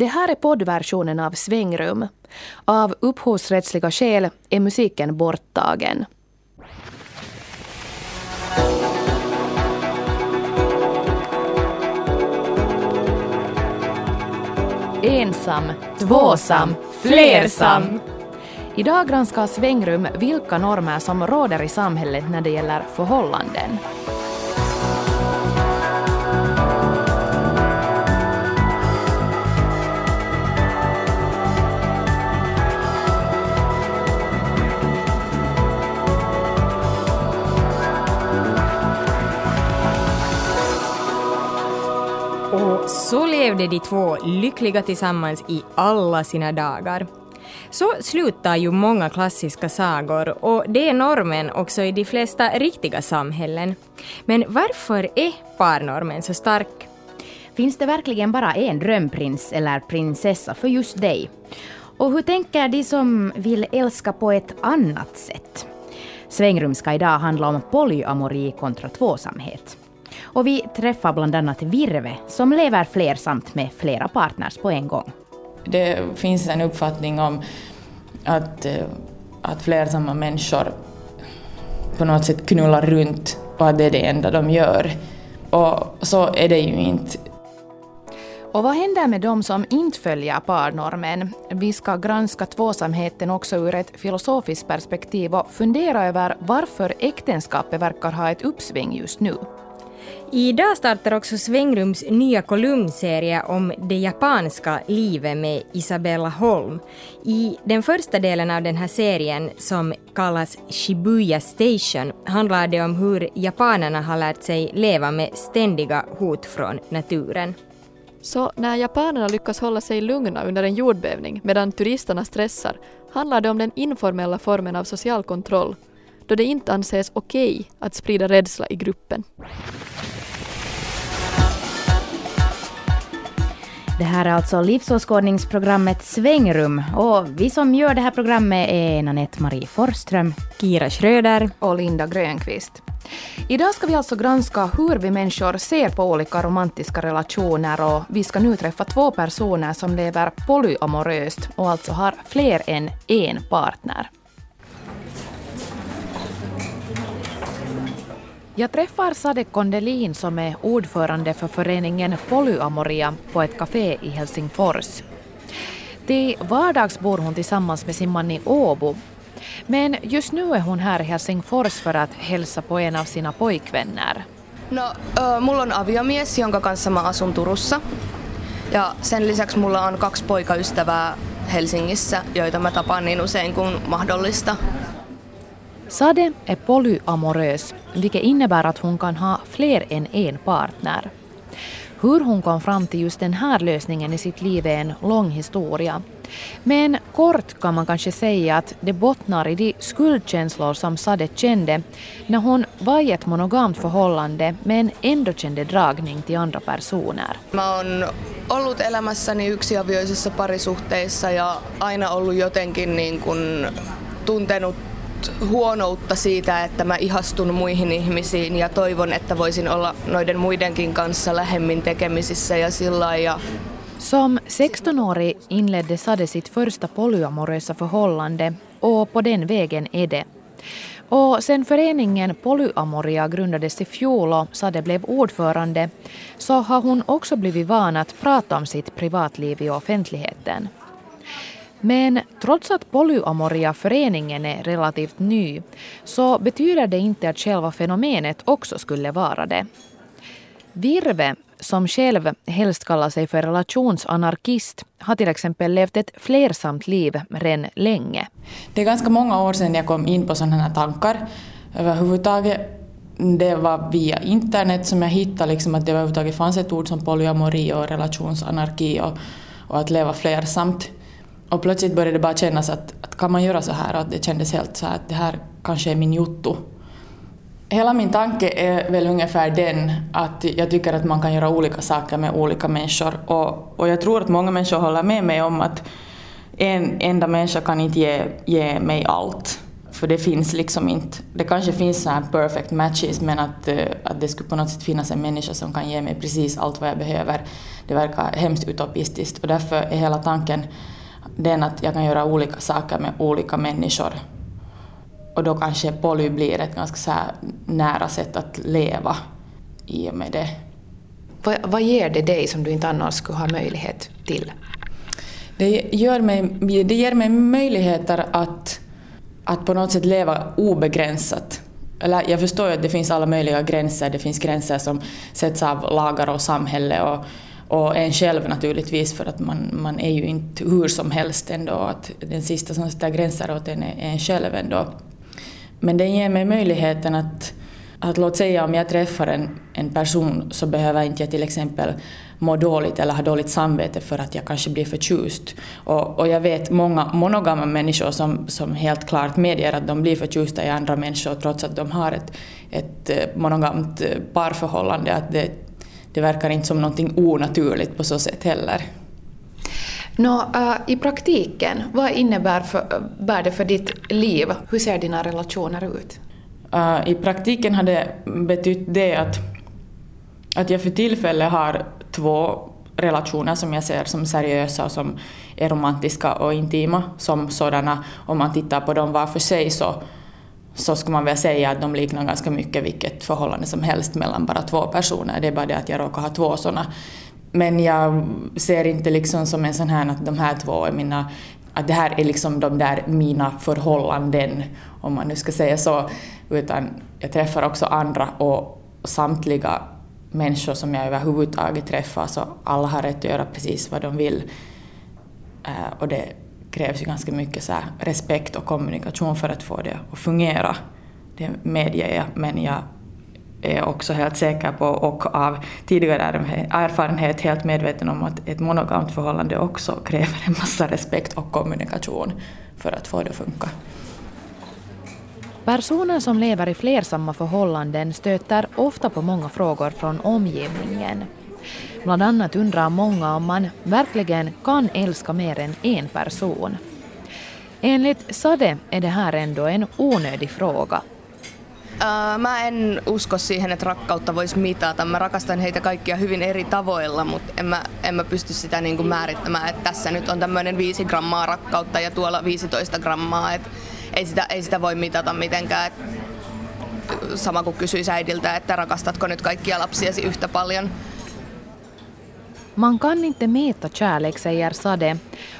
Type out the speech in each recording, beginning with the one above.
Det här är poddversionen av Svängrum. Av upphovsrättsliga skäl är musiken borttagen. Ensam, tvåsam, flersam. Idag granskar Svängrum vilka normer som råder i samhället när det gäller förhållanden. Så levde de två lyckliga tillsammans i alla sina dagar. Så slutar ju många klassiska sagor och det är normen också i de flesta riktiga samhällen. Men varför är parnormen så stark? Finns det verkligen bara en drömprins eller prinsessa för just dig? Och hur tänker de som vill älska på ett annat sätt? Svängrum ska idag handla om polyamori kontra tvåsamhet. Och vi träffar bland annat Virve som lever flersamt med flera partners på en gång. Det finns en uppfattning om att, eh, att flersamma människor på något sätt knullar runt och att det är det enda de gör. Och så är det ju inte. Och vad händer med de som inte följer parnormen? Vi ska granska tvåsamheten också ur ett filosofiskt perspektiv och fundera över varför äktenskapet verkar ha ett uppsving just nu. Idag startar också Svängrums nya kolumnserie om det japanska livet med Isabella Holm. I den första delen av den här serien, som kallas Shibuya Station, handlar det om hur japanerna har lärt sig leva med ständiga hot från naturen. Så när japanerna lyckas hålla sig lugna under en jordbävning medan turisterna stressar handlar det om den informella formen av social kontroll då det inte anses okej okay att sprida rädsla i gruppen. Det här är alltså livsåskådningsprogrammet Svängrum och vi som gör det här programmet är Nanette Marie Forsström, Kira Schröder och Linda Grönqvist. Idag ska vi alltså granska hur vi människor ser på olika romantiska relationer och vi ska nu träffa två personer som lever polyamoröst och alltså har fler än en partner. Jag träffar Sade Kondelin som är ordförande för föreningen Polyamoria på ett café i Helsingfors. Till vardags bor hon tillsammans med sin man i Åbo. Men just nu är hon här i Helsingfors för att hälsa på en av sina pojkvänner. No, äh, mulla on aviomies, jonka kanssa mä asun Turussa. Ja sen lisäksi mulla on kaksi poikaystävää Helsingissä, joita mä tapaan niin usein kuin mahdollista. Sade är polyamorös, vilket innebär att hon kan ha fler än en partner. Hur hon kom fram till just den här lösningen i sitt liv är en lång historia. Men kort kan man kanske säga att det bottnar i de skuldkänslor som Sade kände när hon var i ett monogamt förhållande men ändå kände dragning till andra personer. Mä oon ollut elämässäni yksiavioisissa parisuhteissa ja aina ollut jotenkin niin kuin tuntenut huonoutta siitä, että mä ihastun muihin ihmisiin ja toivon, että voisin olla noiden muidenkin kanssa lähemmin tekemisissä ja sillä ja Som 16-årig inledde Sade sitt första polyamorösa förhållande och på den vägen är det. Och sen föreningen Polyamoria grundades i fjol och Sade blev ordförande så har hon också blivit van att prata om sitt privatliv i offentligheten. Men trots att polyamoria-föreningen är relativt ny så betyder det inte att själva fenomenet också skulle vara det. Virve, som själv helst kallar sig för relationsanarkist, har till exempel levt ett flersamt liv redan länge. Det är ganska många år sedan jag kom in på sådana här tankar överhuvudtaget. Det var via internet som jag hittade liksom att det överhuvudtaget fanns ett ord som polyamori och relationsanarki och, och att leva flersamt. Och plötsligt började det bara kännas att, att kan man göra så här? Att det kändes helt så här att det här kanske är min jotto. Hela min tanke är väl ungefär den att jag tycker att man kan göra olika saker med olika människor och, och jag tror att många människor håller med mig om att en enda människa kan inte ge, ge mig allt. För det finns liksom inte, det kanske finns så här perfect matches men att, eh, att det skulle på något sätt finnas en människa som kan ge mig precis allt vad jag behöver, det verkar hemskt utopistiskt och därför är hela tanken den att jag kan göra olika saker med olika människor. Och då kanske poly blir ett ganska så nära sätt att leva i och med det. Vad, vad ger det dig som du inte annars skulle ha möjlighet till? Det, gör mig, det ger mig möjligheter att, att på något sätt leva obegränsat. Eller jag förstår ju att det finns alla möjliga gränser. Det finns gränser som sätts av lagar och samhälle och, och en själv naturligtvis för att man, man är ju inte hur som helst ändå. Att den sista som sätter gränser åt en är en själv ändå. Men det ger mig möjligheten att, att låt säga om jag träffar en, en person så behöver inte jag till exempel må dåligt eller ha dåligt samvete för att jag kanske blir förtjust. Och, och jag vet många monogama människor som, som helt klart medger att de blir förtjusta i andra människor trots att de har ett, ett eh, monogamt eh, parförhållande. Att det, det verkar inte som någonting onaturligt på så sätt heller. Nå, uh, I praktiken, vad innebär för, bär det för ditt liv? Hur ser dina relationer ut? Uh, I praktiken har det betytt det att, att jag för tillfället har två relationer som jag ser som seriösa och som är romantiska och intima som sådana. Om man tittar på dem var för sig så, så skulle man väl säga att de liknar ganska mycket vilket förhållande som helst mellan bara två personer. Det är bara det att jag råkar ha två sådana. Men jag ser inte liksom som en sån här att de här två är mina att det här är liksom de där mina förhållanden, om man nu ska säga så. Utan jag träffar också andra och samtliga människor som jag överhuvudtaget träffar så alla har rätt att göra precis vad de vill. Eh, och det krävs ju ganska mycket så respekt och kommunikation för att få det att fungera. Det medger jag, men jag är också helt säker på och av tidigare erfarenhet helt medveten om att ett monogamt förhållande också kräver en massa respekt och kommunikation för att få det att funka. Personer som lever i flersamma förhållanden stöter ofta på många frågor från omgivningen. Bland annat undrar många om man verkligen kan älska mer än en person. Enligt Sade är det här ändå en onödig fråga. Uh, mä en usko siihen, että rakkautta voisi mitata. Mä rakastan heitä kaikkia hyvin eri tavoilla, mutta en mä, en mä pysty sitä niin kuin määrittämään, että tässä nyt on tämmöinen 5 grammaa rakkautta ja tuolla 15 grammaa. Että ei sitä, ei sitä voi mitata mitenkään. Et sama kuin kysyisi äidiltä, että rakastatko nyt kaikkia lapsiasi yhtä paljon. Man kan inte mäta kärlek, säger Sade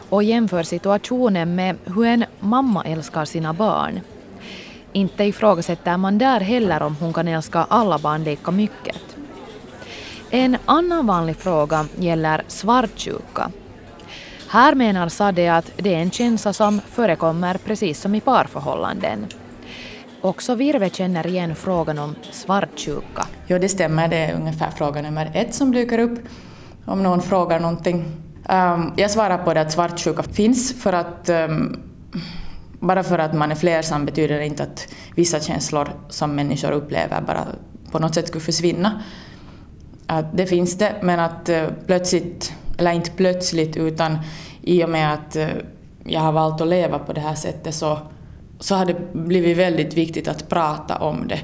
och jämför situationen med hur en mamma älskar sina barn. Inte ifrågasätter man där heller om hon kan älska alla barn lika mycket. En annan vanlig fråga gäller svartsjuka. Här menar Sade att det är en känsla som förekommer precis som i parförhållanden. Också Virve känner igen frågan om svartsjuka. Jo, det stämmer. Det är ungefär fråga nummer ett som dyker upp om någon frågar någonting. Um, jag svarar på det att svartsjuka finns för att um, bara för att man är flersam betyder det inte att vissa känslor som människor upplever bara på något sätt skulle försvinna. Att det finns det, men att uh, plötsligt eller inte plötsligt utan i och med att uh, jag har valt att leva på det här sättet så, så har det blivit väldigt viktigt att prata om det.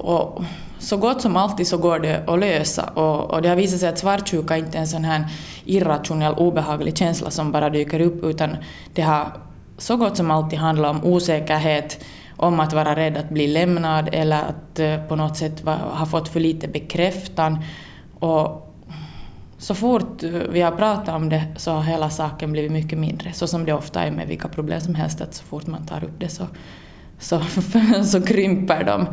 Och så gott som alltid så går det att lösa och, och det har visat sig att svartsjuka inte är en sån här irrationell obehaglig känsla som bara dyker upp utan det har så gott som alltid handlat om osäkerhet, om att vara rädd att bli lämnad eller att eh, på något sätt ha fått för lite bekräftan. Och så fort eh, vi har pratat om det så har hela saken blivit mycket mindre. Så som det ofta är med vilka problem som helst, att så fort man tar upp det så, så, så krymper de.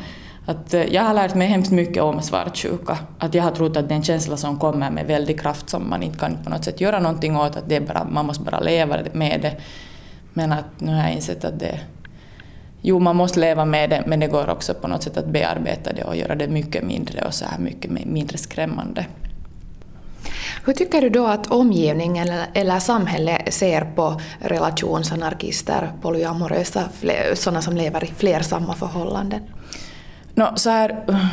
Att eh, jag har lärt mig hemskt mycket om svartsjuka. Att jag har trott att det är en känsla som kommer med väldig kraft som man inte kan på något sätt göra någonting åt, att det är bara, man måste bara leva med det. Men att nu har jag insett att det Jo, man måste leva med det, men det går också på något sätt att bearbeta det och göra det mycket mindre och så här mycket mindre skrämmande. Hur tycker du då att omgivningen eller, eller samhället ser på relationsanarkister, polyamorösa, sådana som lever i flersamma förhållanden? No, så här, uh,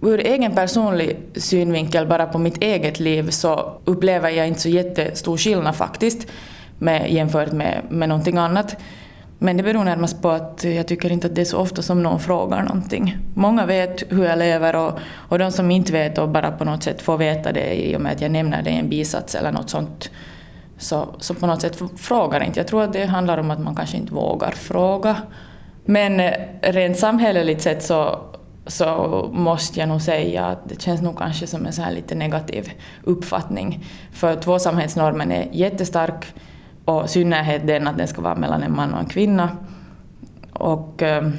ur egen personlig synvinkel, bara på mitt eget liv, så upplever jag inte så jättestor skillnad faktiskt med, jämfört med, med någonting annat. Men det beror närmast på att jag tycker inte att det är så ofta som någon frågar någonting. Många vet hur jag lever och, och de som inte vet och bara på något sätt får veta det i och med att jag nämner det i en bisats eller något sånt så, så på något sätt frågar inte. Jag tror att det handlar om att man kanske inte vågar fråga. Men eh, rent samhälleligt sett så, så måste jag nog säga att det känns nog kanske som en så här lite negativ uppfattning. För tvåsamhetsnormen är jättestark och i synnerhet den att den ska vara mellan en man och en kvinna. Och eh,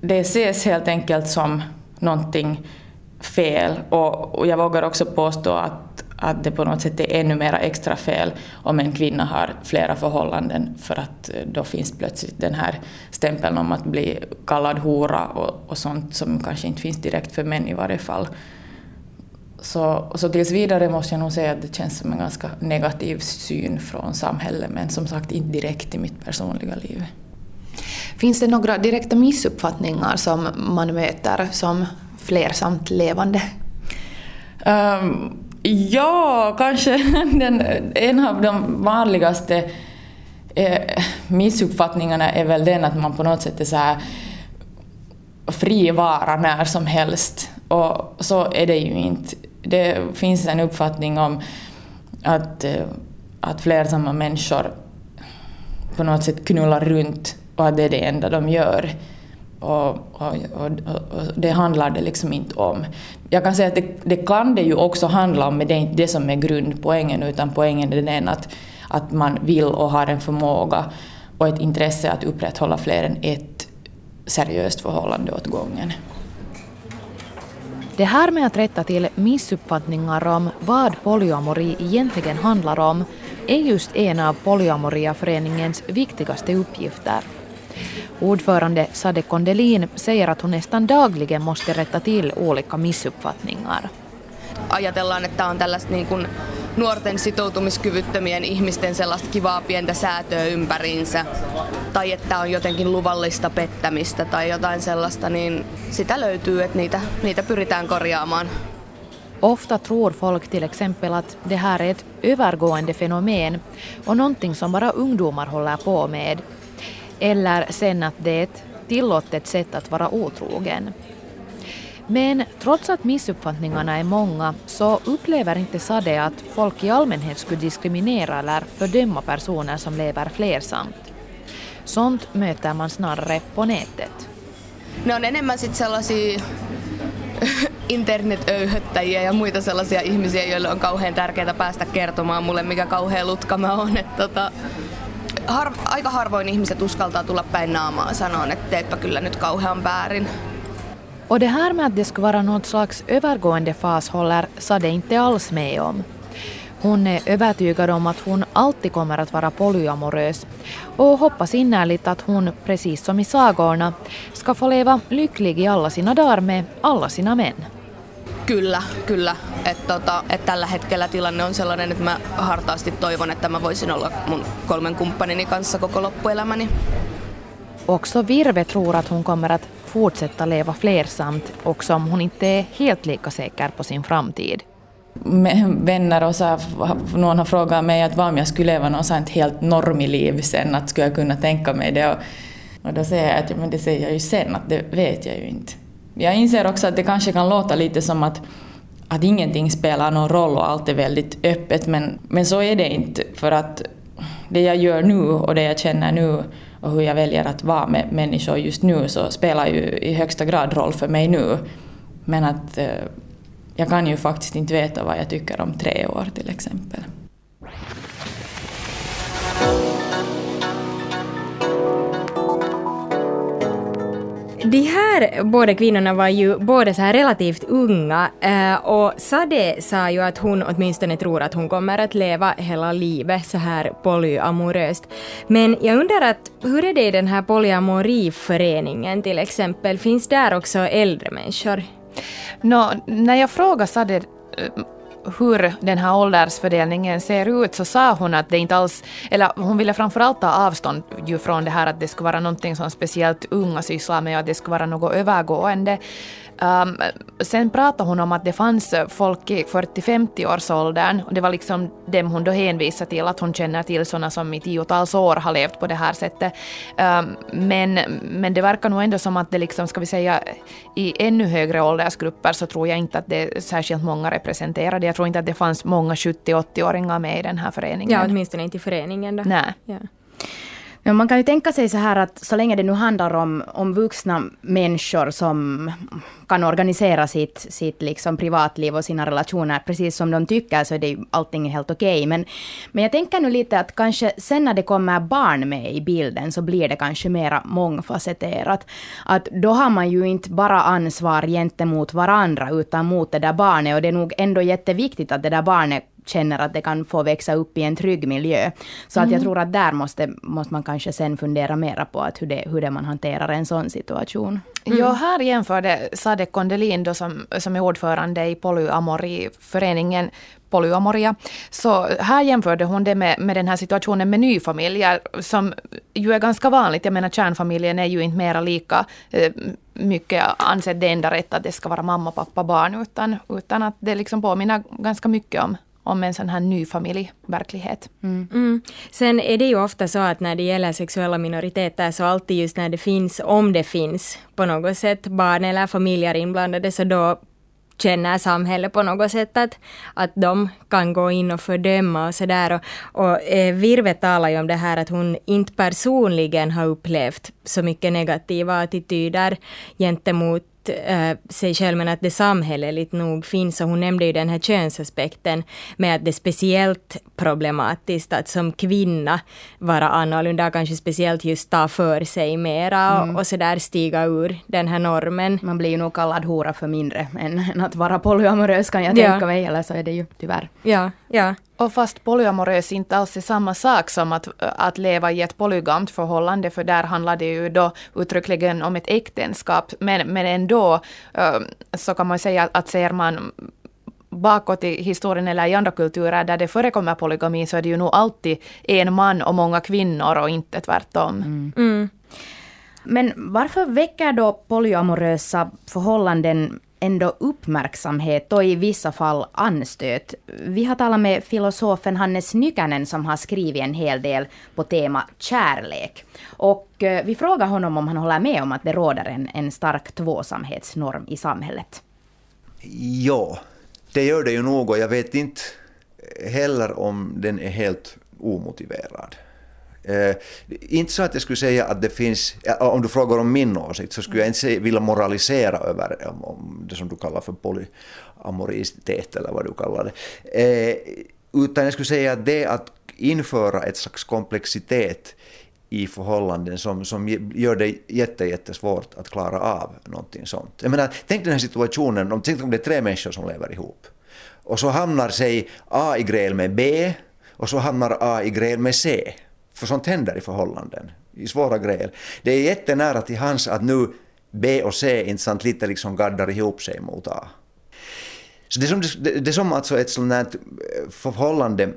det ses helt enkelt som någonting fel och, och jag vågar också påstå att, att det på något sätt är ännu mer extra fel om en kvinna har flera förhållanden för att eh, då finns plötsligt den här stämpeln om att bli kallad hora och, och sånt som kanske inte finns direkt för män i varje fall. Så, så tills vidare måste jag nog säga att det känns som en ganska negativ syn från samhället men som sagt inte direkt i mitt personliga liv. Finns det några direkta missuppfattningar som man möter som flersamt levande? Um, ja, kanske den, en av de vanligaste eh, missuppfattningarna är väl den att man på något sätt är så här fri vara när som helst. Och så är det ju inte. Det finns en uppfattning om att, eh, att flersamma människor på något sätt knullar runt och att det är det enda de gör. Och, och, och, och, det handlar det liksom inte om. Jag kan säga att det, det kan det ju också handla om, men det är inte det som är grundpoängen, utan poängen är den att, att man vill och har en förmåga och ett intresse att upprätthålla fler än ett seriöst förhållande åt gången. Det här med att rätta till missuppfattningar om vad polyamori egentligen handlar om är just en av Polyamoriaföreningens viktigaste uppgifter. Ordförande Sade Kondelin säger att hon nästan dagligen måste rätta till olika missuppfattningar. Ajatellaan, että on tällaista niin kuin nuorten sitoutumiskyvyttömien ihmisten sellaista kivaa pientä säätöä ympäriinsä, tai että on jotenkin luvallista pettämistä tai jotain sellaista, niin sitä löytyy, että niitä, niitä pyritään korjaamaan. Ofta tror folk till exempel att det här är ett övergående fenomen och någonting som bara ungdomar håller på med. Eller sen att det är ett tillåtet sätt att vara otrogen. Men trots att missuppfattningarna är många så upplever inte Sade att folk i allmänhet skulle diskriminera eller fördöma personer som lever flersamt. Sånt möter man snarare på nätet. Ne on enemmän sit sellaisia internetöyhöttäjiä ja muita sellaisia ihmisiä, joille on kauhean tärkeää päästä kertomaan mulle, mikä kauhean lutka mä oon. Et tota, har, aika harvoin ihmiset uskaltaa tulla päin naamaa sanoa, että teetpä kyllä nyt kauhean väärin. Och det här med att det skulle vara något slags övergående fas håller Sade inte alls med om. Hon är övertygad om att hon alltid kommer att vara polyamorös och hoppas innerligt att hon, precis som i sagorna, ska få leva lycklig i alla sina dagar med alla sina män. Kyllä, kyllä. Et tota, et tällä hetkellä tilanne on sellainen, että mä hartaasti toivon, että mä voisin olla mun kolmen kumppanini kanssa koko loppuelämäni. Också Virve tror att hon kommer att fortsätta leva flersamt också om hon inte är helt lika säker på sin framtid. Med vänner och så här, någon har frågat mig att vad om jag skulle leva något sånt helt normiliv sen, att skulle jag kunna tänka mig det? Och, och då säger jag att ja, men det säger jag ju sen, att det vet jag ju inte. Jag inser också att det kanske kan låta lite som att, att ingenting spelar någon roll och allt är väldigt öppet, men, men så är det inte. För att det jag gör nu och det jag känner nu och hur jag väljer att vara med människor just nu så spelar ju i högsta grad roll för mig nu. Men att eh, jag kan ju faktiskt inte veta vad jag tycker om tre år till exempel. De här båda kvinnorna var ju båda så här relativt unga eh, och Sade sa ju att hon åtminstone tror att hon kommer att leva hela livet så här polyamoröst. Men jag undrar att hur är det i den här polyamoriföreningen till exempel? Finns där också äldre människor? Nå, när jag frågade Sade eh, hur den här åldersfördelningen ser ut så sa hon att det inte alls, eller hon ville framförallt ta avstånd ju från det här att det skulle vara någonting som speciellt unga sysslar med och att det skulle vara något övergående. Um, sen pratade hon om att det fanns folk i 40-50-årsåldern och det var liksom dem hon då hänvisade till, att hon känner till sådana som i tiotals år har levt på det här sättet. Um, men, men det verkar nog ändå som att det liksom, ska vi säga, i ännu högre åldersgrupper så tror jag inte att det är särskilt många representerade. Jag tror inte att det fanns många 70-80-åringar med i den här föreningen. Ja, åtminstone inte i föreningen då. Nej. Ja. Men man kan ju tänka sig så här att så länge det nu handlar om, om vuxna människor som kan organisera sitt, sitt liksom privatliv och sina relationer precis som de tycker så är det ju allting helt okej. Okay. Men, men jag tänker nu lite att kanske sen när det kommer barn med i bilden så blir det kanske mera mångfacetterat. Att då har man ju inte bara ansvar gentemot varandra utan mot det där barnet och det är nog ändå jätteviktigt att det där barnet känner att det kan få växa upp i en trygg miljö. Så mm. att jag mm. tror att där måste, måste man kanske sen fundera mera på att hur, det, hur det man hanterar en sån situation. Mm. Ja, här jämförde Sadek Kondelin då som, som är ordförande i polyamoriföreningen Polyamoria. Så här jämförde hon det med, med den här situationen med nyfamiljer som ju är ganska vanligt. Jag menar kärnfamiljen är ju inte mera lika eh, mycket ansedd det enda rätt att det ska vara mamma, pappa, barn utan, utan att det liksom påminner ganska mycket om om en sån här ny familjverklighet. Mm. Mm. Sen är det ju ofta så att när det gäller sexuella minoriteter så alltid just när det finns, om det finns på något sätt barn eller familjer inblandade så då känner samhället på något sätt att, att de kan gå in och fördöma och sådär. Och, och eh, Virve talar ju om det här att hon inte personligen har upplevt så mycket negativa attityder gentemot äh, sig själv men att det samhälleligt nog finns. Och hon nämnde ju den här könsaspekten med att det är speciellt problematiskt att som kvinna vara annorlunda, kanske speciellt just ta för sig mera mm. och, och sådär stiga ur den här normen. Man blir ju nog kallad hora för mindre än, än att vara polyamorös kan jag ja. tänka mig, eller så är det ju tyvärr. Ja, ja. Och fast polyamorös inte alls är samma sak som att, att leva i ett polygamt förhållande, för där handlar det ju då uttryckligen om ett äktenskap, men, men ändå så kan man säga att ser man bakåt i historien eller i andra kulturer där det förekommer polygami så är det ju nog alltid en man och många kvinnor och inte tvärtom. Mm. Mm. Men varför väcker då polyamorösa förhållanden ändå uppmärksamhet och i vissa fall anstöt. Vi har talat med filosofen Hannes Nykänen som har skrivit en hel del på tema kärlek. Och eh, vi frågar honom om han håller med om att det råder en, en stark tvåsamhetsnorm i samhället. Ja, det gör det ju nog och jag vet inte heller om den är helt omotiverad. Eh, inte så att jag skulle säga att det finns, eh, om du frågar om min åsikt, så skulle jag inte vilja moralisera över om, om det som du kallar för polyamoritet eller vad du kallar det. Eh, utan jag skulle säga att det att införa ett slags komplexitet i förhållanden som, som gör det jätte, jättesvårt att klara av någonting sånt. Jag menar, tänk den här situationen, om, tänk om det är tre människor som lever ihop. Och så hamnar sig A i gräl med B och så hamnar A i gräl med C. För sånt händer i förhållanden, i svåra grejer. Det är jättenära till hans att nu B och C inte sant lite liksom gaddar ihop sig mot A. Så det är som, det, det är som alltså ett sånt förhållande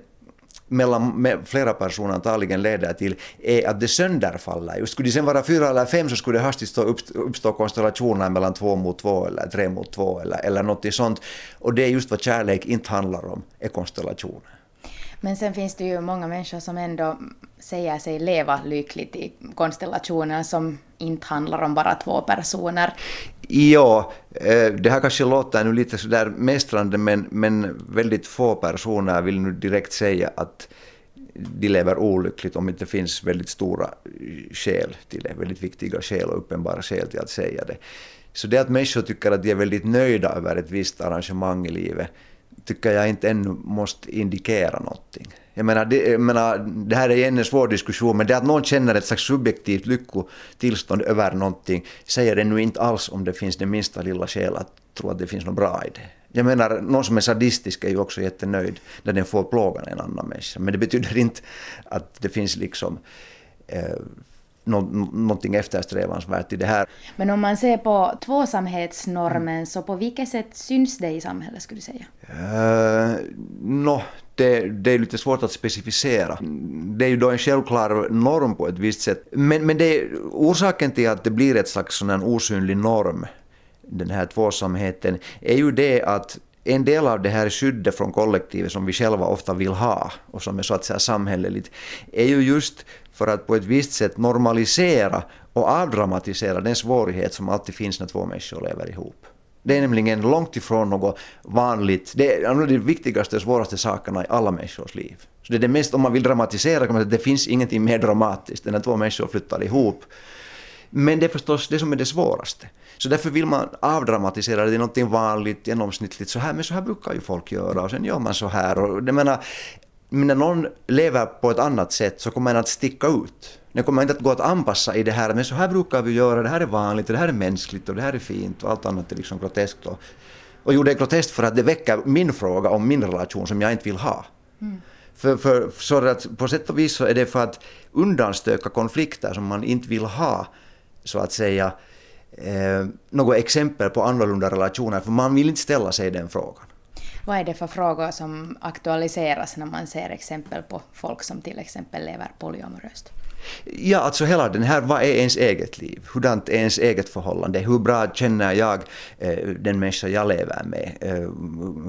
mellan med flera personer antagligen leder till är att det sönderfaller. Just skulle det sen vara fyra eller fem så skulle det hastigt uppstå, uppstå konstellationer mellan två mot två eller tre mot två eller, eller något sånt. Och det är just vad kärlek inte handlar om, är konstellationer. Men sen finns det ju många människor som ändå säger sig leva lyckligt i konstellationer som inte handlar om bara två personer. Ja, eh, det här kanske låter nu lite sådär mästrande men, men väldigt få personer vill nu direkt säga att de lever olyckligt om det inte finns väldigt stora skäl till det, väldigt viktiga skäl och uppenbara skäl till att säga det. Så det att människor tycker att de är väldigt nöjda över ett visst arrangemang i livet tycker jag inte ännu måste indikera någonting. Jag menar, det, jag menar, det här är en svår diskussion, men det att någon känner ett slags subjektivt lyckotillstånd över någonting säger ännu inte alls om det finns det minsta lilla skäl att tro att det finns något bra i det. Jag menar, någon som är sadistisk är ju också jättenöjd när den får plåga en annan människa, men det betyder inte att det finns liksom eh, någonting eftersträvansvärt i det här. Men om man ser på tvåsamhetsnormen, så på vilket sätt syns det i samhället skulle du säga? Uh, no, det, det, är lite svårt att specificera. Det är ju då en självklar norm på ett visst sätt. Men, men det, orsaken till att det blir ett slags sån osynlig norm, den här tvåsamheten, är ju det att en del av det här skyddet från kollektivet som vi själva ofta vill ha och som är så att säga samhälleligt, är ju just för att på ett visst sätt normalisera och avdramatisera den svårighet som alltid finns när två människor lever ihop. Det är nämligen långt ifrån något vanligt. Det är en av de viktigaste och svåraste sakerna i alla människors liv. Så det är det mest, om man vill dramatisera, kan man säga att det finns ingenting mer dramatiskt än när två människor flyttar ihop. Men det är förstås det som är det svåraste. Så därför vill man avdramatisera det, är någonting vanligt, genomsnittligt, så här, men så här brukar ju folk göra och sen gör man så här. Och det menar, när någon lever på ett annat sätt så kommer man att sticka ut. Det kommer inte att gå att anpassa i det här, men så här brukar vi göra, det här är vanligt, det här är mänskligt och det här är fint och allt annat är liksom groteskt. Och, och jo, det är groteskt för att det väcker min fråga om min relation som jag inte vill ha. Mm. För, för, så att på sätt och vis så är det för att undanstöka konflikter som man inte vill ha, så att säga, eh, något exempel på annorlunda relationer, för man vill inte ställa sig den frågan. Vad är det för frågor som aktualiseras när man ser exempel på folk som till exempel lever polyamoröst? Ja, alltså hela den här, vad är ens eget liv? Hurdant är ens eget förhållande? Hur bra känner jag eh, den människa jag lever med? Eh,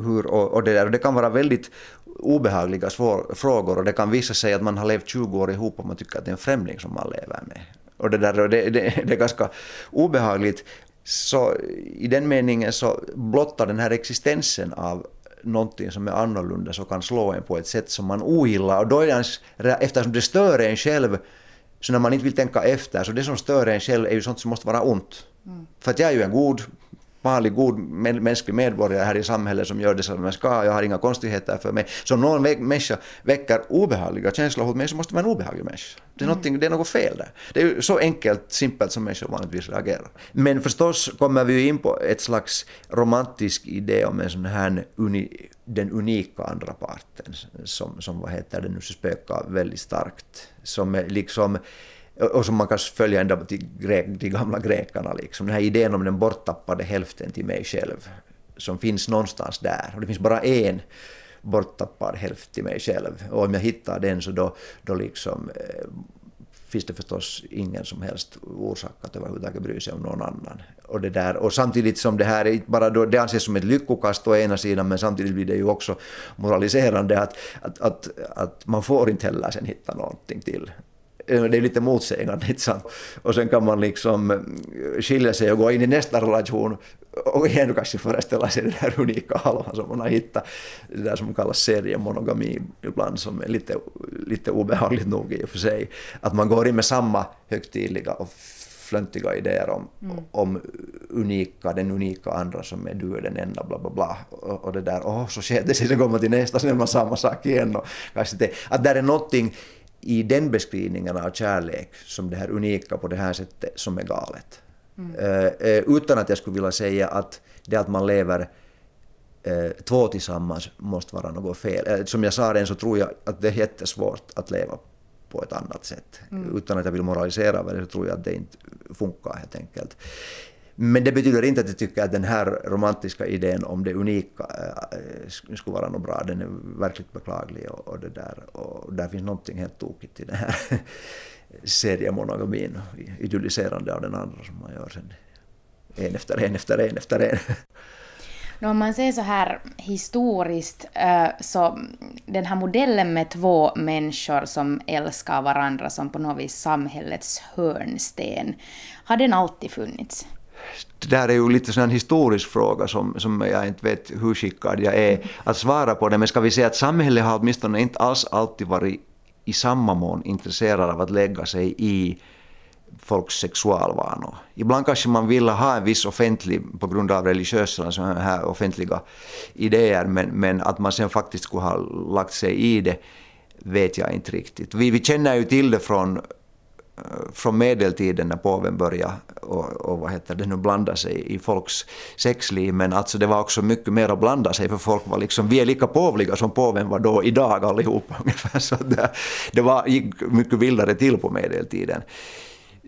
hur, och, och, det där, och det kan vara väldigt obehagliga svår, frågor och det kan visa sig att man har levt 20 år ihop och man tycker att det är en främling som man lever med. Och det, där, och det, det, det är ganska obehagligt. Så i den meningen så blottar den här existensen av någonting som är annorlunda så kan slå en på ett sätt som man ogillar. Och då är det ens, eftersom det stör en själv, så när man inte vill tänka efter, så det som stör en själv är ju sånt som måste vara ont. Mm. För att jag är ju en god vanlig god mänsklig medborgare här i samhället som gör det som jag ska, jag har inga konstigheter för mig. Så om någon människa väcker obehagliga känslor hos mig så måste man vara en obehaglig människa. Det är, mm. det är något fel där. Det är ju så enkelt, simpelt som människor vanligtvis reagerar. Men förstås kommer vi ju in på ett slags romantisk idé om en sån här uni, den unika andra parten som, som vad heter det nu, spökar väldigt starkt. Som liksom och som man kan följa ända till de gamla grekerna. Liksom. Den här idén om den borttappade hälften till mig själv, som finns någonstans där. Och det finns bara en borttappad hälft till mig själv. Och om jag hittar den så då, då liksom, eh, finns det förstås ingen som helst orsak att överhuvudtaget bry sig om någon annan. Och, det där, och samtidigt som det här är bara då, det anses som ett lyckokast å ena sidan men samtidigt blir det ju också moraliserande att, att, att, att man får inte heller sen hitta någonting till. Eh, det är lite motsägande, inte sant? Och sen kan man liksom eh, skilja sig och gå in i nästa relation och igen kanske föreställa sig den här unika halvan som man har hittat, det där som kallas seriemonogami ibland, som är lite, lite obehagligt nog i och för sig. Att man går in med samma högtidliga och flöntiga idéer om, mm. om unika, den unika andra som är du är den enda, bla bla bla. Och, och det där, åh oh, så sker det, sen går man till nästa, sen är man samma sak igen. Och kanske det, att där är någonting i den beskrivningen av kärlek som det här unika på det här sättet som är galet. Mm. Uh, utan att jag skulle vilja säga att det att man lever uh, två tillsammans måste vara något fel. Uh, som jag sa redan så tror jag att det är jättesvårt att leva på ett annat sätt. Mm. Utan att jag vill moralisera över det så tror jag att det inte funkar helt enkelt. Men det betyder inte att jag tycker att den här romantiska idén om det unika eh, skulle vara något bra. Den är verkligt beklaglig och, och det där. Och där finns någonting helt tokigt i den här seriemonogamin, idylliserande av den andra som man gör sen en efter en efter en efter en. Om man ser så här historiskt, eh, så den här modellen med två människor som älskar varandra som på något vis samhällets hörnsten, har den alltid funnits? Det där är ju lite en historisk fråga som, som jag inte vet hur skickad jag är att svara på det. Men ska vi säga att samhället har åtminstone inte alls alltid varit i samma mån intresserad av att lägga sig i folks sexualvanor. Ibland kanske man vill ha en viss offentlig, på grund av religiösa så här offentliga idéer, men, men att man sen faktiskt skulle ha lagt sig i det vet jag inte riktigt. Vi, vi känner ju till det från från medeltiden när påven började och, och vad heter det nu blanda sig i folks sexliv men alltså det var också mycket mer att blanda sig för folk var liksom, vi är lika påvliga som påven var då idag allihopa ungefär så det, det var, gick mycket vildare till på medeltiden.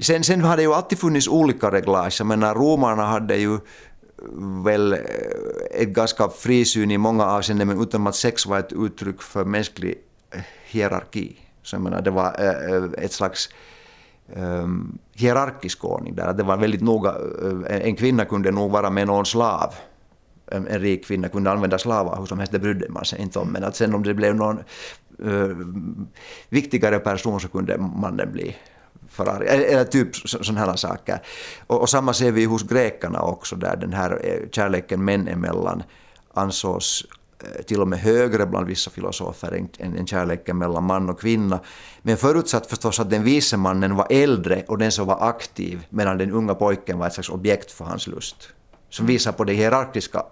Sen, sen har det ju alltid funnits olika reglage. Jag menar, romarna hade ju väl eh, ett ganska frisyn i många avseenden, men utom att sex var ett uttryck för mänsklig hierarki. Så jag menar, det var eh, eh, ett slags um, hierarkisk ordning där. Det var väldigt noga, eh, en kvinna kunde nog vara med någon slav. En, en rik kvinna kunde använda slavar hur som helst, det brydde man sig inte om. Men att sen om det blev någon uh, viktigare person så kunde mannen bli Ferrari, eh, Eller typ sådana här saker. Och, och, samma ser vi hos grekerna också, där den här kärleken män emellan ansågs till och med högre bland vissa filosofer än, än kärleken mellan man och kvinna. Men förutsatt förstås att den vise mannen var äldre och den som var aktiv medan den unga pojken var ett slags objekt för hans lust. Som visar på det hierarkiska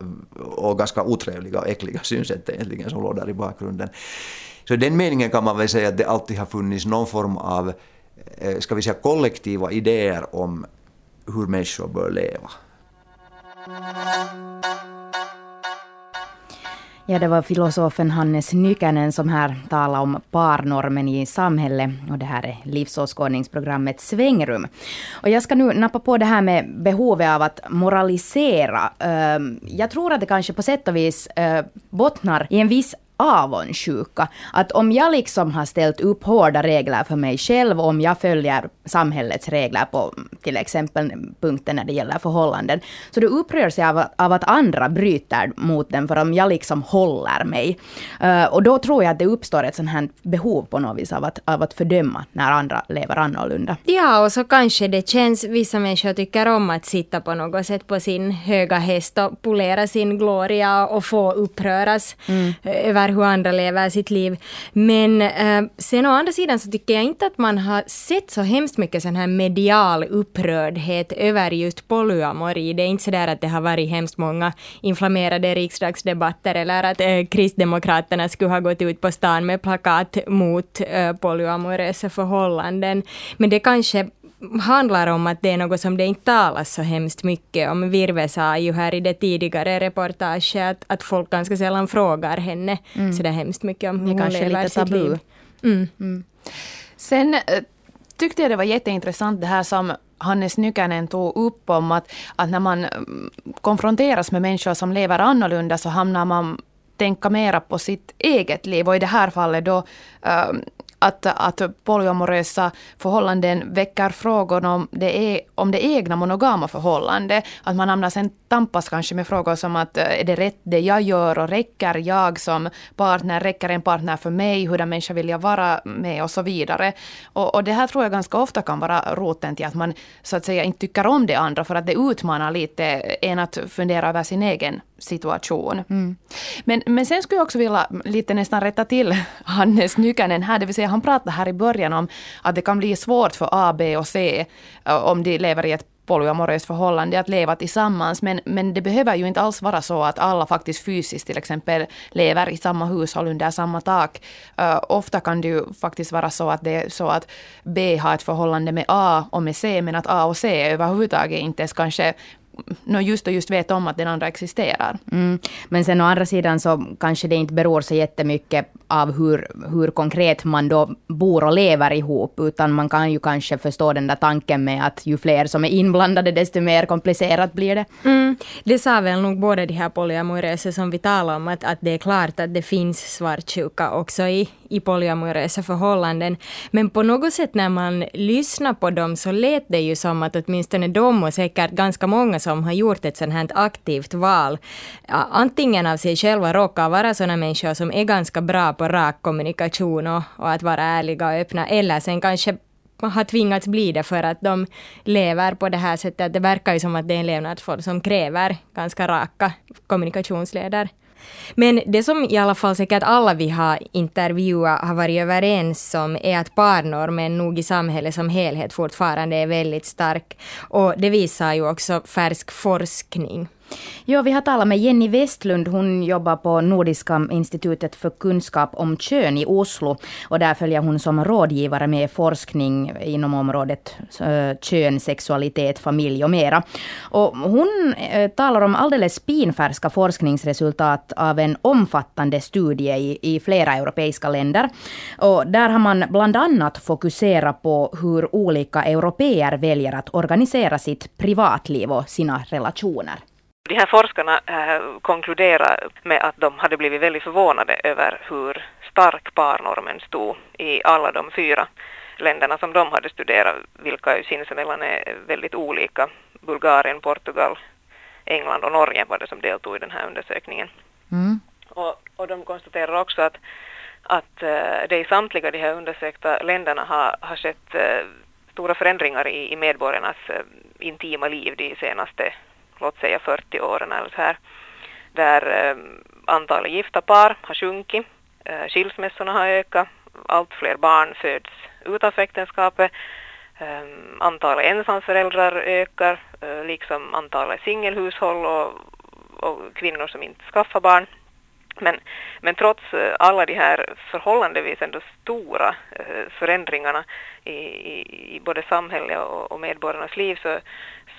och ganska otrevliga och äckliga synsättet egentligen som låg där i bakgrunden. Så i den meningen kan man väl säga att det alltid har funnits någon form av eh, ska vi säga, kollektiva idéer om hur människor bör leva. Ja, det var filosofen Hannes Nykänen som här talade om parnormen i samhället. Och det här är livsåskådningsprogrammet Svängrum. Och jag ska nu nappa på det här med behovet av att moralisera. Ehm, jag tror att det kanske på sätt och vis eh, bottnar i en viss avundsjuka. Att om jag liksom har ställt upp hårda regler för mig själv, om jag följer samhällets regler på till exempel punkten när det gäller förhållanden, så då upprörs jag av, av att andra bryter mot den, för om jag liksom håller mig. Uh, och då tror jag att det uppstår ett sånt här behov på något vis av att, av att fördöma när andra lever annorlunda. Ja, och så kanske det känns, vissa människor tycker om att sitta på något sätt på sin höga häst och polera sin gloria och få uppröras mm. över hur andra lever sitt liv. Men eh, sen å andra sidan så tycker jag inte att man har sett så hemskt mycket sån här medial upprördhet över just polyamori. Det är inte så där att det har varit hemskt många inflammerade riksdagsdebatter eller att eh, Kristdemokraterna skulle ha gått ut på stan med plakat mot eh, polyamorösa förhållanden. Men det kanske handlar om att det är något som det inte talas så hemskt mycket om. Virve sa ju här i det tidigare reportaget att, att folk ganska sällan frågar henne mm. så där hemskt mycket om hur hon lever sitt liv. Mm. Mm. Sen eh, tyckte jag det var jätteintressant det här som Hannes Nykänen tog upp om att, att när man mm, konfronteras med människor som lever annorlunda så hamnar man tänka mera på sitt eget liv och i det här fallet då um, att, att polyamorösa förhållanden väcker frågor om det, är, om det egna monogama förhållandet. Att man hamnar sen tampas kanske med frågor som att eh, är det rätt det jag gör och räcker jag som partner, räcker en partner för mig, hurdan människa vill jag vara med och så vidare. Och, och det här tror jag ganska ofta kan vara roten till att man så att säga inte tycker om det andra för att det utmanar lite en att fundera över sin egen situation. Mm. Men, men sen skulle jag också vilja lite nästan rätta till Hannes Nykänen här, det vill säga han pratade här i början om att det kan bli svårt för A, B och C om de lever i ett polyamoröst förhållande att leva tillsammans. Men, men det behöver ju inte alls vara så att alla faktiskt fysiskt till exempel lever i samma hushåll under samma tak. Uh, ofta kan det ju faktiskt vara så att det är så att B har ett förhållande med A och med C men att A och C överhuvudtaget inte ens kanske no just och just vet om att den andra existerar. Mm. Men sen å andra sidan så kanske det inte beror så jättemycket av hur, hur konkret man då bor och lever ihop, utan man kan ju kanske förstå den där tanken med att ju fler som är inblandade, desto mer komplicerat blir det. Mm. Det sa väl nog båda de här polyamorösa som vi talade om, att, att det är klart att det finns svartsjuka också i, i polyamorösa förhållanden. Men på något sätt när man lyssnar på dem så lät det ju som att åtminstone de och säkert ganska många som har gjort ett sådant här aktivt val, antingen av sig själva råkar vara sådana människor som är ganska bra på rak kommunikation och, och att vara ärliga och öppna, eller sen kanske har tvingats bli det för att de lever på det här sättet. Det verkar ju som att det är en levnadsform som kräver ganska raka kommunikationsleder. Men det som i alla fall säkert alla vi har intervjuat har varit överens om är att parnormen nog i samhället som helhet fortfarande är väldigt stark. Och det visar ju också färsk forskning. Ja, vi har talat med Jenny Westlund. Hon jobbar på Nordiska institutet för kunskap om kön i Oslo. Och där följer hon som rådgivare med forskning inom området äh, kön, sexualitet, familj och mera. Och hon äh, talar om alldeles pinfärska forskningsresultat av en omfattande studie i, i flera europeiska länder. Och där har man bland annat fokuserat på hur olika europeer väljer att organisera sitt privatliv och sina relationer. De här forskarna äh, konkluderar med att de hade blivit väldigt förvånade över hur stark parnormen stod i alla de fyra länderna som de hade studerat, vilka ju sinsemellan är väldigt olika. Bulgarien, Portugal, England och Norge var det som deltog i den här undersökningen. Mm. Och, och de konstaterar också att, att äh, det i samtliga de här undersökta länderna har, har skett äh, stora förändringar i, i medborgarnas intima liv de senaste låt säga 40 åren eller så här, där eh, antalet gifta par har sjunkit, eh, skilsmässorna har ökat, allt fler barn föds utanför äktenskapet, eh, antalet ensamföräldrar ökar, liksom antalet singelhushåll och, och kvinnor som inte skaffar barn. Men, men trots alla de här förhållandevis ändå stora förändringarna i, i, i både samhället och, och medborgarnas liv så,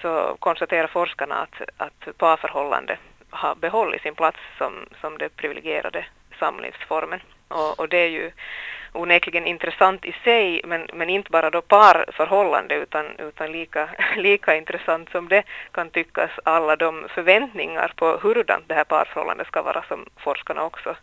så konstaterar forskarna att, att parförhållande har behållit sin plats som, som det privilegierade samlivsformen. Och, och det är ju onekligen intressant i sig, men, men inte bara då parförhållande utan, utan lika, lika intressant som det kan tyckas alla de förväntningar på hurdant det här parförhållandet ska vara som forskarna också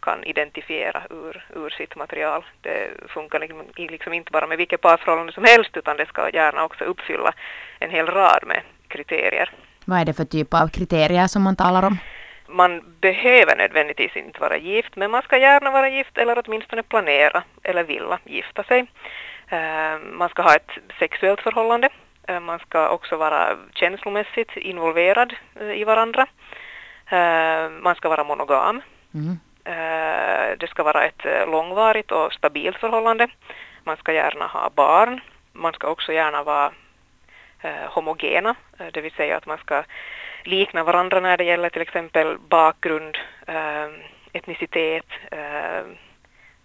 kan identifiera ur, ur sitt material. Det funkar liksom, liksom inte bara med vilket parförhållande som helst utan det ska gärna också uppfylla en hel rad med kriterier. Vad är det för typ av kriterier som man talar om? man behöver nödvändigtvis inte vara gift, men man ska gärna vara gift eller åtminstone planera eller vilja gifta sig. Uh, man ska ha ett sexuellt förhållande. Uh, man ska också vara känslomässigt involverad i varandra. Man ska vara monogam. Mm. Det ska vara ett eh, långvarigt och stabilt förhållande. Man ska gärna ha barn. Man ska också gärna vara eh, homogena, det vill säga att man ska likna varandra när det gäller till exempel bakgrund, etnicitet,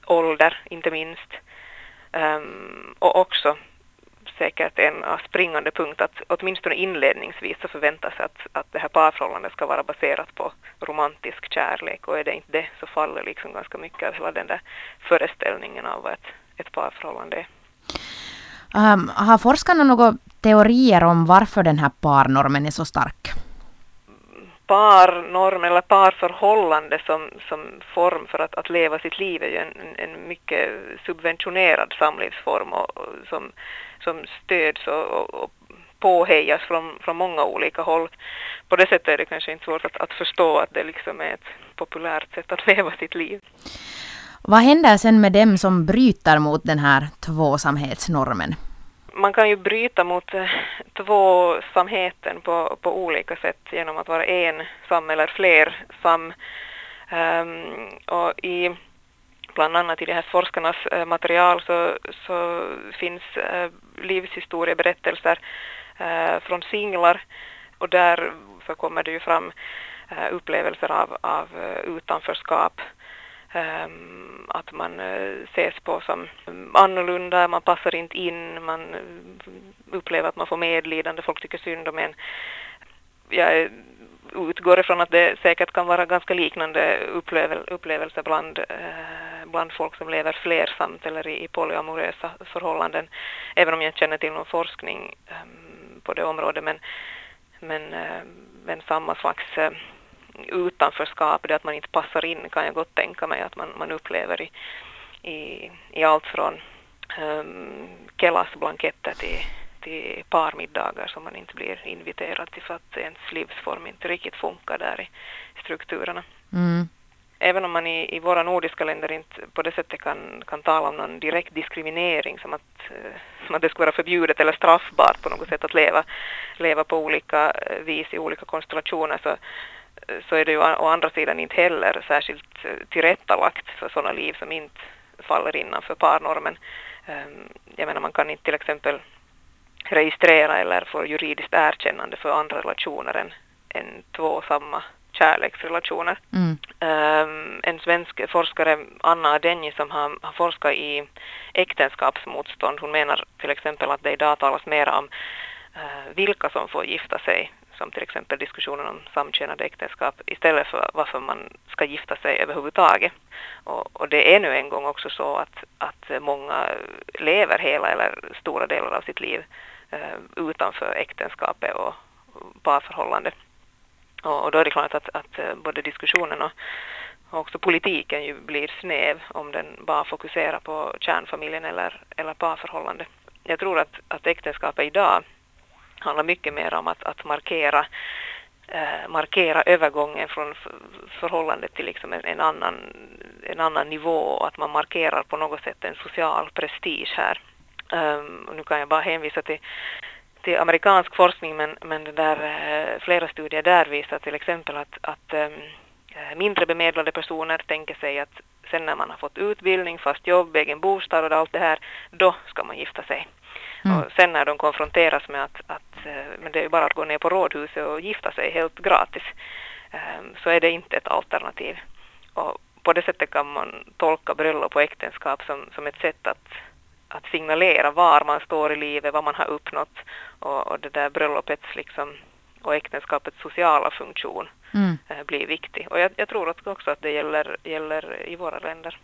ålder inte minst. Och också säkert en springande punkt att åtminstone inledningsvis så förväntas att, att det här parförhållandet ska vara baserat på romantisk kärlek och är det inte det så faller liksom ganska mycket av hela den där föreställningen av vad ett, ett parförhållande är. Um, har forskarna några teorier om varför den här parnormen är så stark? Parnorm eller parförhållande som, som form för att, att leva sitt liv är ju en, en mycket subventionerad samlivsform och, och som, som stöds och, och påhejas från, från många olika håll. På det sättet är det kanske inte svårt att, att förstå att det liksom är ett populärt sätt att leva sitt liv. Vad händer sen med dem som bryter mot den här tvåsamhetsnormen? Man kan ju bryta mot eh, tvåsamheten på, på olika sätt genom att vara en sam eller fler sam. Um, ehm, och i bland annat i de här forskarnas eh, material så, så finns uh, livshistorieberättelser uh, från singlar och där så kommer det ju fram upplevelser av, av utanförskap Ehm, att man eh, ses på som eh, annorlunda, man passar inte in, man eh, upplever att man får medlidande, folk tycker synd om en. Jag utgår ifrån att det säkert kan vara ganska liknande upplevel upplevelser bland, bland folk som lever flersamt eller i, i polyamorösa förhållanden, även om jag inte känner till någon forskning ehm, på det området, men, men, men samma slags utanförskap, det att man inte passar in kan jag gott tänka mig att man, man upplever i, i, i allt från um, Kelas blanketter till, till parmiddagar som man inte blir inviterad till för att ens livsform inte riktigt funkar där i strukturerna. Mm. Även om man i, i våra nordiska länder inte på det sättet kan, kan tala om någon direkt diskriminering som att, eh, som att det skulle vara förbjudet eller straffbart på något sätt att leva, leva på olika eh, vis i olika konstellationer så, så är det ju å andra sidan inte heller särskilt eh, tillrättalagt för sådana liv som inte faller innanför parnormen. Ehm, jag menar man kan inte till exempel registrera eller få juridiskt erkännande för andra relationer än, än två samma kärleksrelationer. Mm. Um, en svensk forskare, Anna Adenji, som har, har forskat i äktenskapsmotstånd, hon menar till exempel att det idag talas mer om uh, vilka som får gifta sig, som till exempel diskussionen om samkönade äktenskap, istället för varför man ska gifta sig överhuvudtaget. Och, och det är nu en gång också så att, att många lever hela eller stora delar av sitt liv eh, utanför äktenskapet och parförhållande. Och, och då är det klart att, att eh, både diskussionen och också politiken ju blir snäv om den bara fokuserar på kärnfamiljen eller, eller parförhållande. Jag tror att, att äktenskapet idag handlar mycket mer om att, att markera eh, markera övergången från förhållandet till liksom en, en, annan, en annan nivå och att man markerar på något sätt en social prestige här. Um, nu kan jag bara hänvisa till till amerikansk forskning men, men det där, eh, flera studier där visar till exempel att, att um, mindre bemedlade personer tänker sig att sen när man har fått utbildning, fast jobb, egen bostad och allt det här, då ska man gifta sig. Mm. Och sen när de konfronteras med att, att men det är bara att gå ner på rådhuset och gifta sig helt gratis, um, så är det inte ett alternativ. Och på det sättet kan man tolka bröllop och äktenskap som, som ett sätt att att signalera var man står i livet, vad man har uppnått och, och det där bröllopets liksom, och äktenskapets sociala funktion mm. eh, blir viktig. Och jag, jag tror också att det gäller, gäller i våra länder.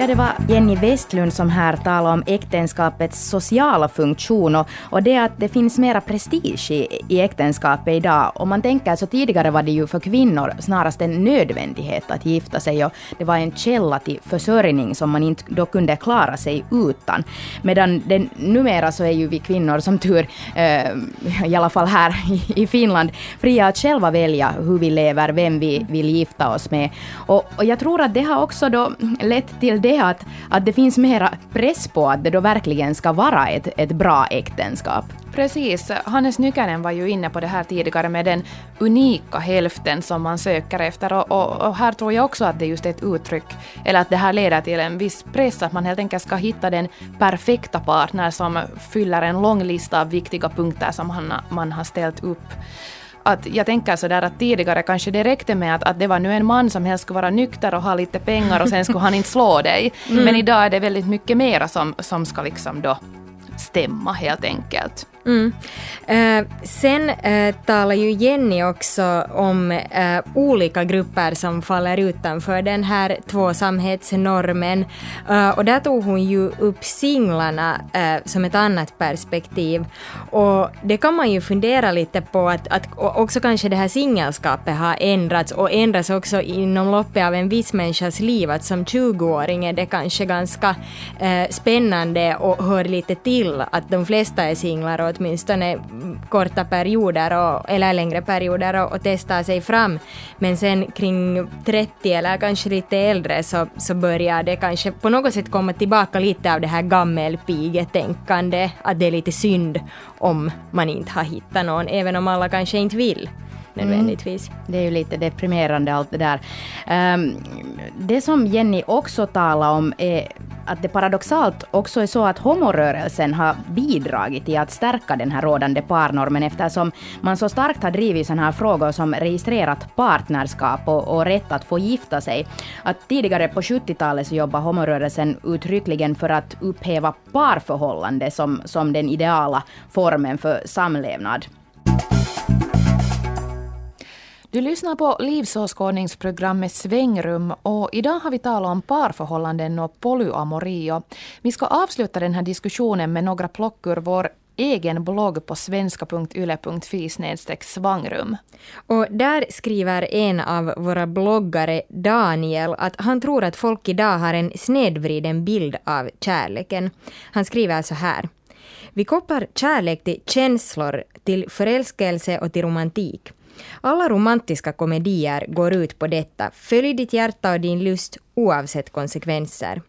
Ja, det var Jenny Westlund som här talade om äktenskapets sociala funktion och, och det att det finns mera prestige i, i äktenskapet idag. Om man tänker så tidigare var det ju för kvinnor snarast en nödvändighet att gifta sig och det var en källa till försörjning som man inte då kunde klara sig utan. Medan det, numera så är ju vi kvinnor som tur, eh, i alla fall här i, i Finland, fria att själva välja hur vi lever, vem vi vill gifta oss med. Och, och jag tror att det har också då lett till det att, att det finns mera press på att det då verkligen ska vara ett, ett bra äktenskap. Precis. Hannes Nykänen var ju inne på det här tidigare med den unika hälften som man söker efter och, och, och, här tror jag också att det just är ett uttryck, eller att det här leder till en viss press, att man helt enkelt ska hitta den perfekta partner som fyller en lång lista av viktiga punkter som man, man har ställt upp att jag tänker sådär att tidigare kanske det räckte med att, att det var nu en man som helst skulle vara nykter och ha lite pengar och sen skulle han inte slå dig. Mm. Men idag är det väldigt mycket mera som, som ska liksom då stämma helt enkelt. Mm. Eh, sen eh, talar ju Jenny också om eh, olika grupper som faller utanför den här tvåsamhetsnormen. Eh, och där tog hon ju upp singlarna eh, som ett annat perspektiv. Och det kan man ju fundera lite på att, att också kanske det här singelskapet har ändrats och ändras också inom loppet av en viss människas liv. Att som 20-åring är det kanske ganska eh, spännande och hör lite till att de flesta är singlar och åtminstone korta perioder och, eller längre perioder och, och testar sig fram. Men sen kring 30 eller kanske lite äldre så, så börjar det kanske på något sätt komma tillbaka lite av det här gammelpigetänkande, att det är lite synd om man inte har hittat någon, även om alla kanske inte vill nödvändigtvis. Mm. Det är ju lite deprimerande allt det där. Um, det som Jenny också talar om är att det paradoxalt också är så att homorörelsen har bidragit till att stärka den här rådande parnormen eftersom man så starkt har drivit sådana här frågor som registrerat partnerskap och, och rätt att få gifta sig. Att tidigare på 70-talet så jobbade homorörelsen uttryckligen för att upphäva parförhållande som, som den ideala formen för samlevnad. Du lyssnar på livsåskådningsprogrammet Svängrum och idag har vi talat om parförhållanden och polyamori. Vi ska avsluta den här diskussionen med några plock ur vår egen blogg på svenska.yle.fi svangrum. Och där skriver en av våra bloggare, Daniel, att han tror att folk idag har en snedvriden bild av kärleken. Han skriver så här. Vi kopplar kärlek till känslor, till förälskelse och till romantik. Alla romantiska komedier går ut på detta. Följ ditt hjärta och din lust oavsett konsekvenser.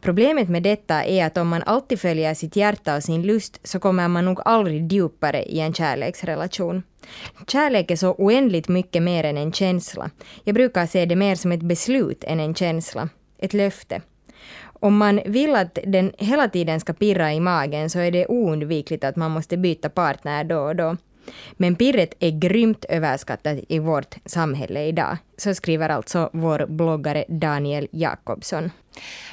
Problemet med detta är att om man alltid följer sitt hjärta och sin lust så kommer man nog aldrig djupare i en kärleksrelation. Kärlek är så oändligt mycket mer än en känsla. Jag brukar se det mer som ett beslut än en känsla. Ett löfte. Om man vill att den hela tiden ska pirra i magen så är det oundvikligt att man måste byta partner då och då. Men pirret är grymt överskattat i vårt samhälle idag. Så skriver alltså vår bloggare Daniel Jakobsson.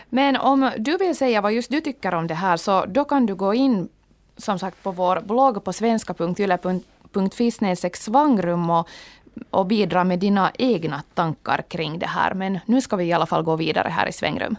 Men om du vill säga vad just du tycker om det här så då kan du gå in som sagt på vår blogg på svenska.yle.fi svangrum och, och bidra med dina egna tankar kring det här. Men nu ska vi i alla fall gå vidare här i svängrum.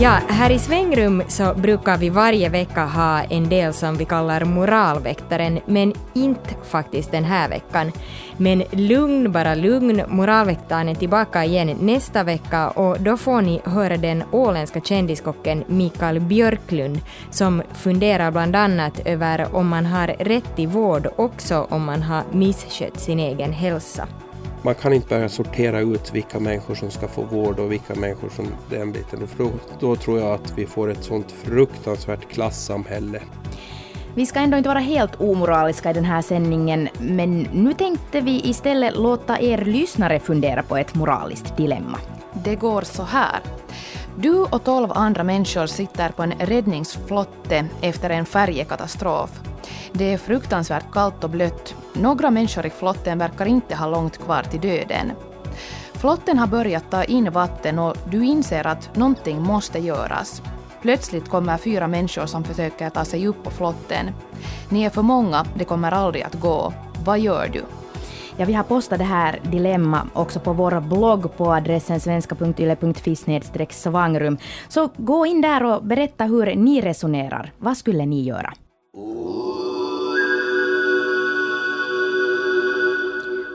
Ja, här i Svängrum så brukar vi varje vecka ha en del som vi kallar moralväktaren, men inte faktiskt den här veckan. Men lugn, bara lugn, moralväktaren är tillbaka igen nästa vecka och då får ni höra den åländska kändiskocken Mikael Björklund som funderar bland annat över om man har rätt till vård också om man har misskött sin egen hälsa man kan inte börja sortera ut vilka människor som ska få vård och vilka människor som den biten. För då, då tror jag att vi får ett sånt fruktansvärt klassamhälle. Vi ska ändå inte vara helt omoraliska i den här sändningen, men nu tänkte vi istället låta er lyssnare fundera på ett moraliskt dilemma. Det går så här. Du och tolv andra människor sitter på en räddningsflotte efter en färjekatastrof. Det är fruktansvärt kallt och blött. Några människor i flotten verkar inte ha långt kvar till döden. Flotten har börjat ta in vatten och du inser att någonting måste göras. Plötsligt kommer fyra människor som försöker ta sig upp på flotten. Ni är för många, det kommer aldrig att gå. Vad gör du? Ja, vi har postat det här dilemma också på vår blogg på adressen svenska.yle.fi svangrum. Så gå in där och berätta hur ni resonerar. Vad skulle ni göra?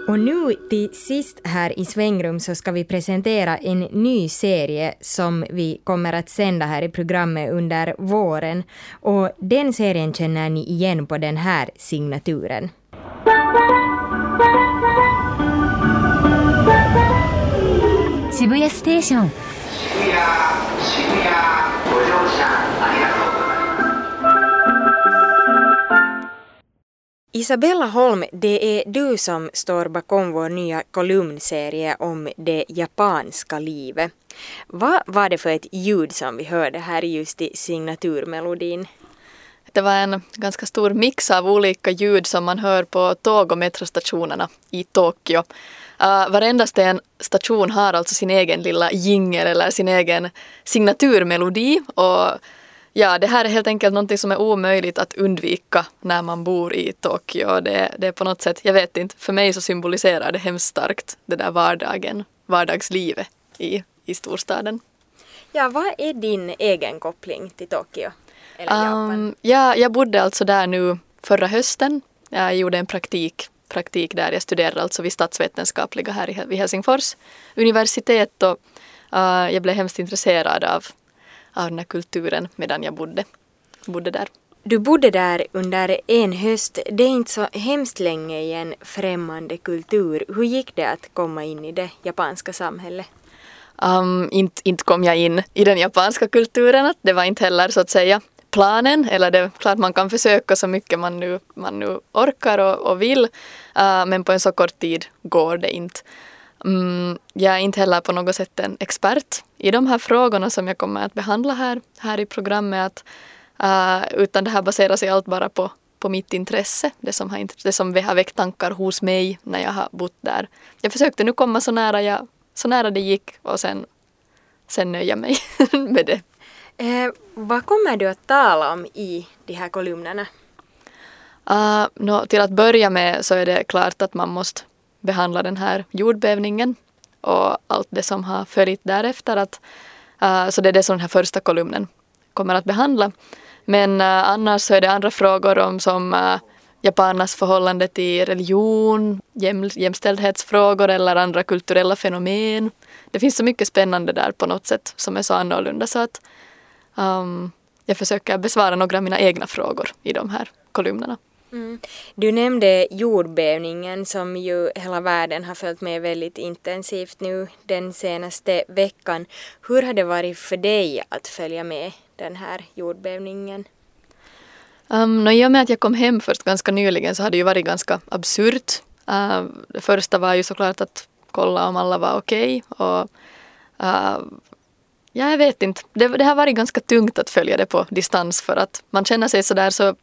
Och nu till sist här i Svängrum så ska vi presentera en ny serie som vi kommer att sända här i programmet under våren. Och den serien känner ni igen på den här signaturen. Shibuya Station. Shibuya, Shibuya, ご乗車ありがとう Isabella Holm, det är du som står bakom vår nya kolumnserie om det japanska livet. Vad var det för ett ljud som vi hörde här just i signaturmelodin? Det var en ganska stor mix av olika ljud som man hör på tåg och metrostationerna i Tokyo. Uh, varendaste en station har alltså sin egen lilla jingel eller sin egen signaturmelodi och Ja, det här är helt enkelt någonting som är omöjligt att undvika när man bor i Tokyo. Det, det är på något sätt, jag vet inte, för mig så symboliserar det hemskt starkt det där vardagen, vardagslivet i, i storstaden. Ja, vad är din egen koppling till Tokyo? Eller Japan? Um, ja, jag bodde alltså där nu förra hösten. Jag gjorde en praktik, praktik där. Jag studerade alltså vid statsvetenskapliga här vid Helsingfors universitet och uh, jag blev hemskt intresserad av av den här kulturen medan jag bodde, bodde där. Du bodde där under en höst. Det är inte så hemskt länge i en främmande kultur. Hur gick det att komma in i det japanska samhället? Um, inte, inte kom jag in i den japanska kulturen. Det var inte heller så att säga planen. Eller det är klart man kan försöka så mycket man nu, man nu orkar och, och vill. Uh, men på en så kort tid går det inte. Mm, jag är inte heller på något sätt en expert i de här frågorna som jag kommer att behandla här, här i programmet. uh, utan det här baserar sig allt bara på, på mitt intresse, det som, har, det som har väckt tankar hos mig när jag har bott där. Jag försökte nu komma så nära, jag, så nära det gick och sen, sen nöja mig med det. Eh, vad kommer du att tala om i de här kolumnerna? Ah, uh, no, till att börja med så är det klart att man måste behandla den här jordbävningen och allt det som har följt därefter. Att, uh, så det är det som den här första kolumnen kommer att behandla. Men uh, annars så är det andra frågor om som uh, japanernas förhållande till religion, jäm, jämställdhetsfrågor eller andra kulturella fenomen. Det finns så mycket spännande där på något sätt som är så annorlunda så att um, jag försöker besvara några av mina egna frågor i de här kolumnerna. Mm. Du nämnde jordbävningen som ju hela världen har följt med väldigt intensivt nu den senaste veckan. Hur har det varit för dig att följa med den här jordbävningen? Um, no, I och med att jag kom hem först ganska nyligen så har det ju varit ganska absurt Uh, det första var ju såklart att kolla om alla var okej. Okay, och uh, ja, jag vet inte. Det, det, har varit ganska tungt att följa det på distans för att man känner sig sådär så,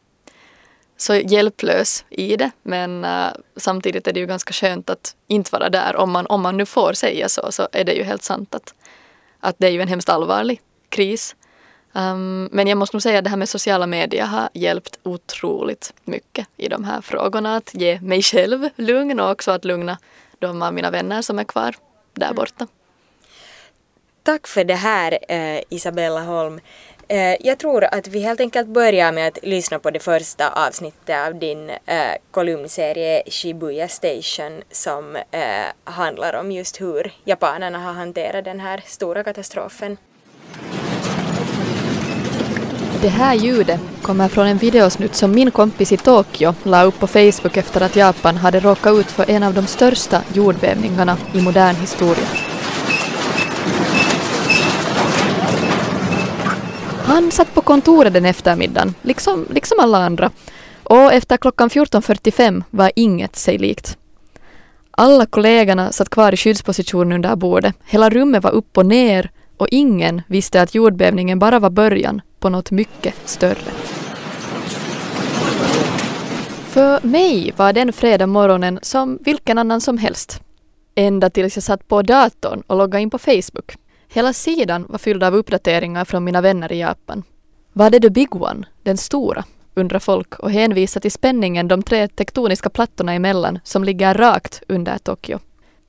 så hjälplös i det. Men uh, samtidigt är det ju ganska skönt att inte vara där. Om man, om man nu får säga så, så är det ju helt sant att, att det är ju en hemskt allvarlig kris. Um, men jag måste nog säga att det här med sociala medier har hjälpt otroligt mycket i de här frågorna. Att ge mig själv lugn och också att lugna de av mina vänner som är kvar där mm. borta. Tack för det här eh, Isabella Holm. Eh, jag tror att vi helt enkelt börjar med att lyssna på det första avsnittet av din eh, kolumnserie Shibuya Station som eh, handlar om just hur japanerna har hanterat den här stora katastrofen. Det här ljudet kommer från en videosnutt som min kompis i Tokyo la upp på Facebook efter att Japan hade råkat ut för en av de största jordbävningarna i modern historia. Han satt på kontoret den eftermiddagen, liksom, liksom alla andra. Och efter klockan 14.45 var inget sig likt. Alla kollegorna satt kvar i skyddsposition under bordet. Hela rummet var upp och ner och ingen visste att jordbävningen bara var början på något mycket större. För mig var den fredag morgonen som vilken annan som helst. Ända tills jag satt på datorn och loggade in på Facebook. Hela sidan var fylld av uppdateringar från mina vänner i Japan. Var det the big one, den stora, undrar folk och hänvisar till spänningen de tre tektoniska plattorna emellan som ligger rakt under Tokyo.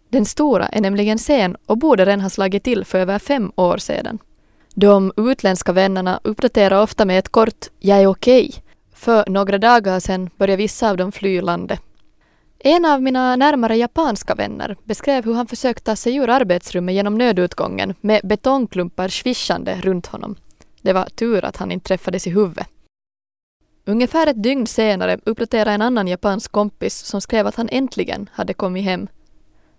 Den stora är nämligen sen och borde redan ha slagit till för över fem år sedan. De utländska vännerna uppdaterar ofta med ett kort ”jag är okej”. För några dagar sedan började vissa av dem fly landet. En av mina närmare japanska vänner beskrev hur han försökt ta sig ur arbetsrummet genom nödutgången med betongklumpar svischande runt honom. Det var tur att han inte träffades i huvudet. Ungefär ett dygn senare uppdaterade en annan japansk kompis som skrev att han äntligen hade kommit hem.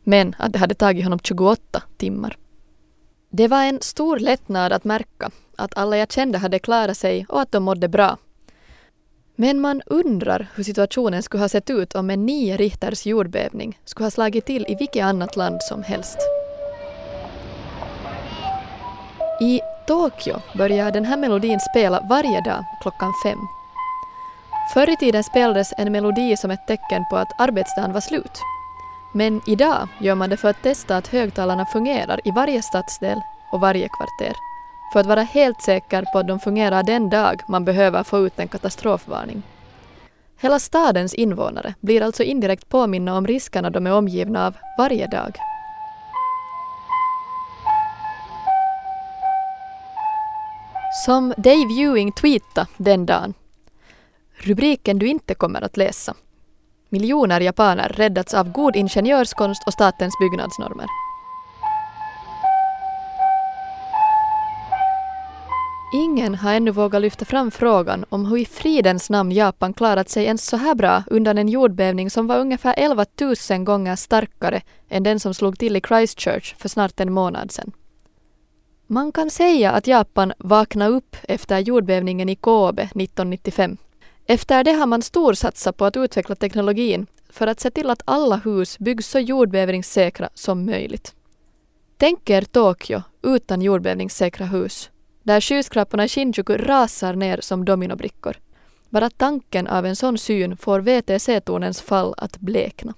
Men att det hade tagit honom 28 timmar. Det var en stor lättnad att märka att alla jag kände hade klarat sig och att de mådde bra. Men man undrar hur situationen skulle ha sett ut om en nio Richters jordbävning skulle ha slagit till i vilket annat land som helst. I Tokyo börjar den här melodin spela varje dag klockan fem. Förr i tiden spelades en melodi som ett tecken på att arbetsdagen var slut. Men idag gör man det för att testa att högtalarna fungerar i varje stadsdel och varje kvarter. För att vara helt säker på att de fungerar den dag man behöver få ut en katastrofvarning. Hela stadens invånare blir alltså indirekt påminna om riskerna de är omgivna av varje dag. Som Dave Ewing tweetade den dagen. Rubriken du inte kommer att läsa. Miljoner japaner räddats av god ingenjörskonst och statens byggnadsnormer. Ingen har ännu vågat lyfta fram frågan om hur i fridens namn Japan klarat sig ens så här bra undan en jordbävning som var ungefär 11 000 gånger starkare än den som slog till i Christchurch för snart en månad sedan. Man kan säga att Japan vaknade upp efter jordbävningen i Kobe 1995. Efter det har man storsatsat på att utveckla teknologin för att se till att alla hus byggs så jordbävningssäkra som möjligt. Tänk er Tokyo utan jordbävningssäkra hus, där skyskraporna i Shinjuku rasar ner som dominobrickor. Bara tanken av en sån syn får VTC-tornens fall att blekna.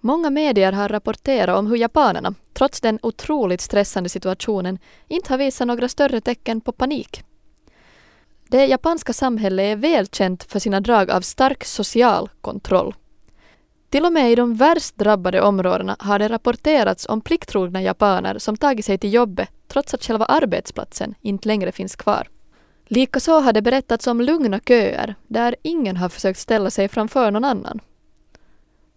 Många medier har rapporterat om hur japanerna, trots den otroligt stressande situationen, inte har visat några större tecken på panik. Det japanska samhället är välkänt för sina drag av stark social kontroll. Till och med i de värst drabbade områdena har det rapporterats om plikttrogna japaner som tagit sig till jobbet trots att själva arbetsplatsen inte längre finns kvar. Likaså har det berättats om lugna köer där ingen har försökt ställa sig framför någon annan.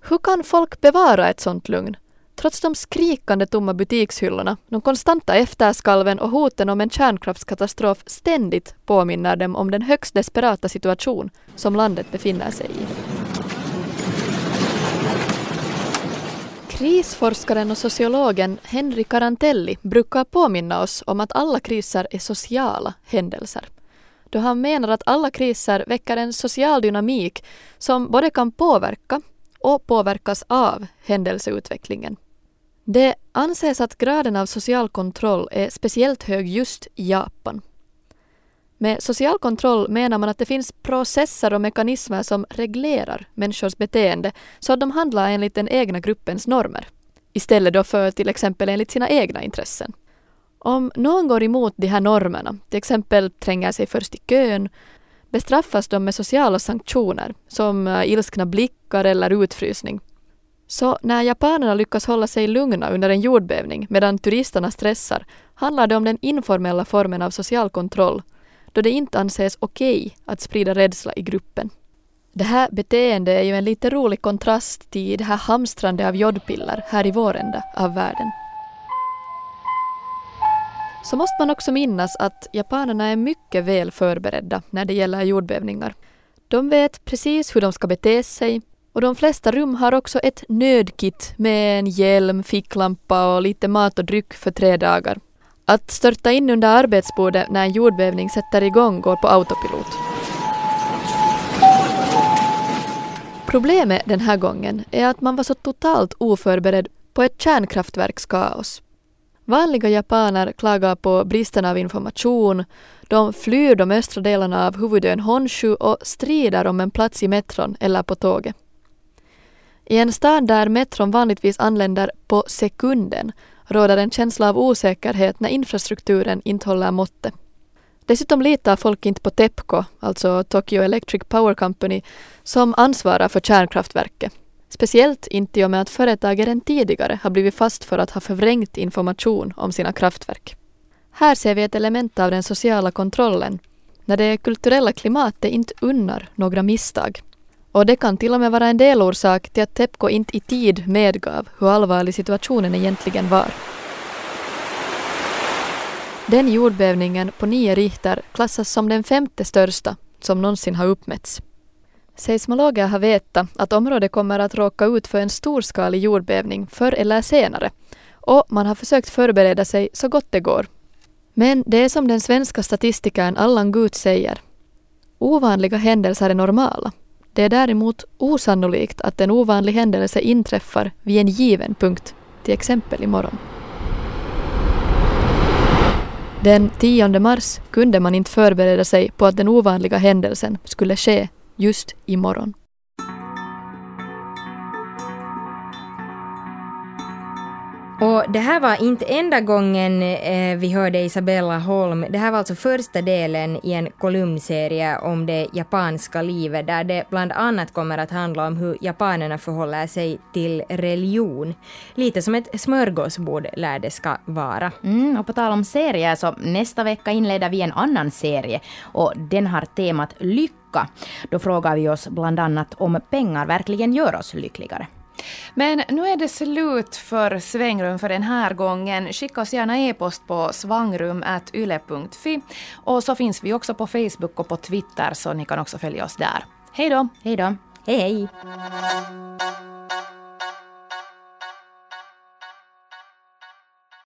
Hur kan folk bevara ett sånt lugn Trots de skrikande tomma butikshyllorna, de konstanta efterskalven och hoten om en kärnkraftskatastrof ständigt påminner dem om den högst desperata situation som landet befinner sig i. Krisforskaren och sociologen Henry Carantelli brukar påminna oss om att alla kriser är sociala händelser. Då han menar att alla kriser väcker en social dynamik som både kan påverka och påverkas av händelseutvecklingen. Det anses att graden av social kontroll är speciellt hög just i Japan. Med social kontroll menar man att det finns processer och mekanismer som reglerar människors beteende så att de handlar enligt den egna gruppens normer. Istället då för till exempel enligt sina egna intressen. Om någon går emot de här normerna, till exempel tränger sig först i kön, bestraffas de med sociala sanktioner som eh, ilskna blickar eller utfrysning. Så när japanerna lyckas hålla sig lugna under en jordbävning medan turisterna stressar handlar det om den informella formen av social kontroll då det inte anses okej okay att sprida rädsla i gruppen. Det här beteendet är ju en lite rolig kontrast till det här hamstrande av jodpiller här i vår ända av världen. Så måste man också minnas att japanerna är mycket väl förberedda när det gäller jordbävningar. De vet precis hur de ska bete sig och de flesta rum har också ett nödkit med en hjälm, ficklampa och lite mat och dryck för tre dagar. Att störta in under arbetsbordet när en jordbävning sätter igång går på autopilot. Problemet den här gången är att man var så totalt oförberedd på ett kärnkraftverkskaos. Vanliga japaner klagar på bristen av information, de flyr de östra delarna av huvudön Honshu och strider om en plats i metron eller på tåget. I en stad där metron vanligtvis anländer på sekunden råder en känsla av osäkerhet när infrastrukturen inte håller måttet. Dessutom litar folk inte på TEPCO, alltså Tokyo Electric Power Company, som ansvarar för kärnkraftverket. Speciellt inte i och med att företaget redan tidigare har blivit fast för att ha förvrängt information om sina kraftverk. Här ser vi ett element av den sociala kontrollen, när det kulturella klimatet inte unnar några misstag. Och det kan till och med vara en delorsak till att TEPCO inte i tid medgav hur allvarlig situationen egentligen var. Den jordbävningen på 9 Richter klassas som den femte största som någonsin har uppmätts. Seismologer har vetat att området kommer att råka ut för en storskalig jordbävning förr eller senare och man har försökt förbereda sig så gott det går. Men det är som den svenska statistikern Allan Gut säger. Ovanliga händelser är normala. Det är däremot osannolikt att en ovanlig händelse inträffar vid en given punkt, till exempel imorgon. Den 10 mars kunde man inte förbereda sig på att den ovanliga händelsen skulle ske just imorgon. Och det här var inte enda gången eh, vi hörde Isabella Holm. Det här var alltså första delen i en kolumnserie om det japanska livet där det bland annat kommer att handla om hur japanerna förhåller sig till religion. Lite som ett smörgåsbord lär det ska vara. Mm, och på tal om serier så nästa vecka inleder vi en annan serie och den har temat lycka. Då frågar vi oss bland annat om pengar verkligen gör oss lyckligare. Men nu är det slut för svängrum för den här gången. Skicka oss gärna e-post på svangrum.yle.fi och så finns vi också på Facebook och på Twitter så ni kan också följa oss där. Hej då! Hej då! Hej hej!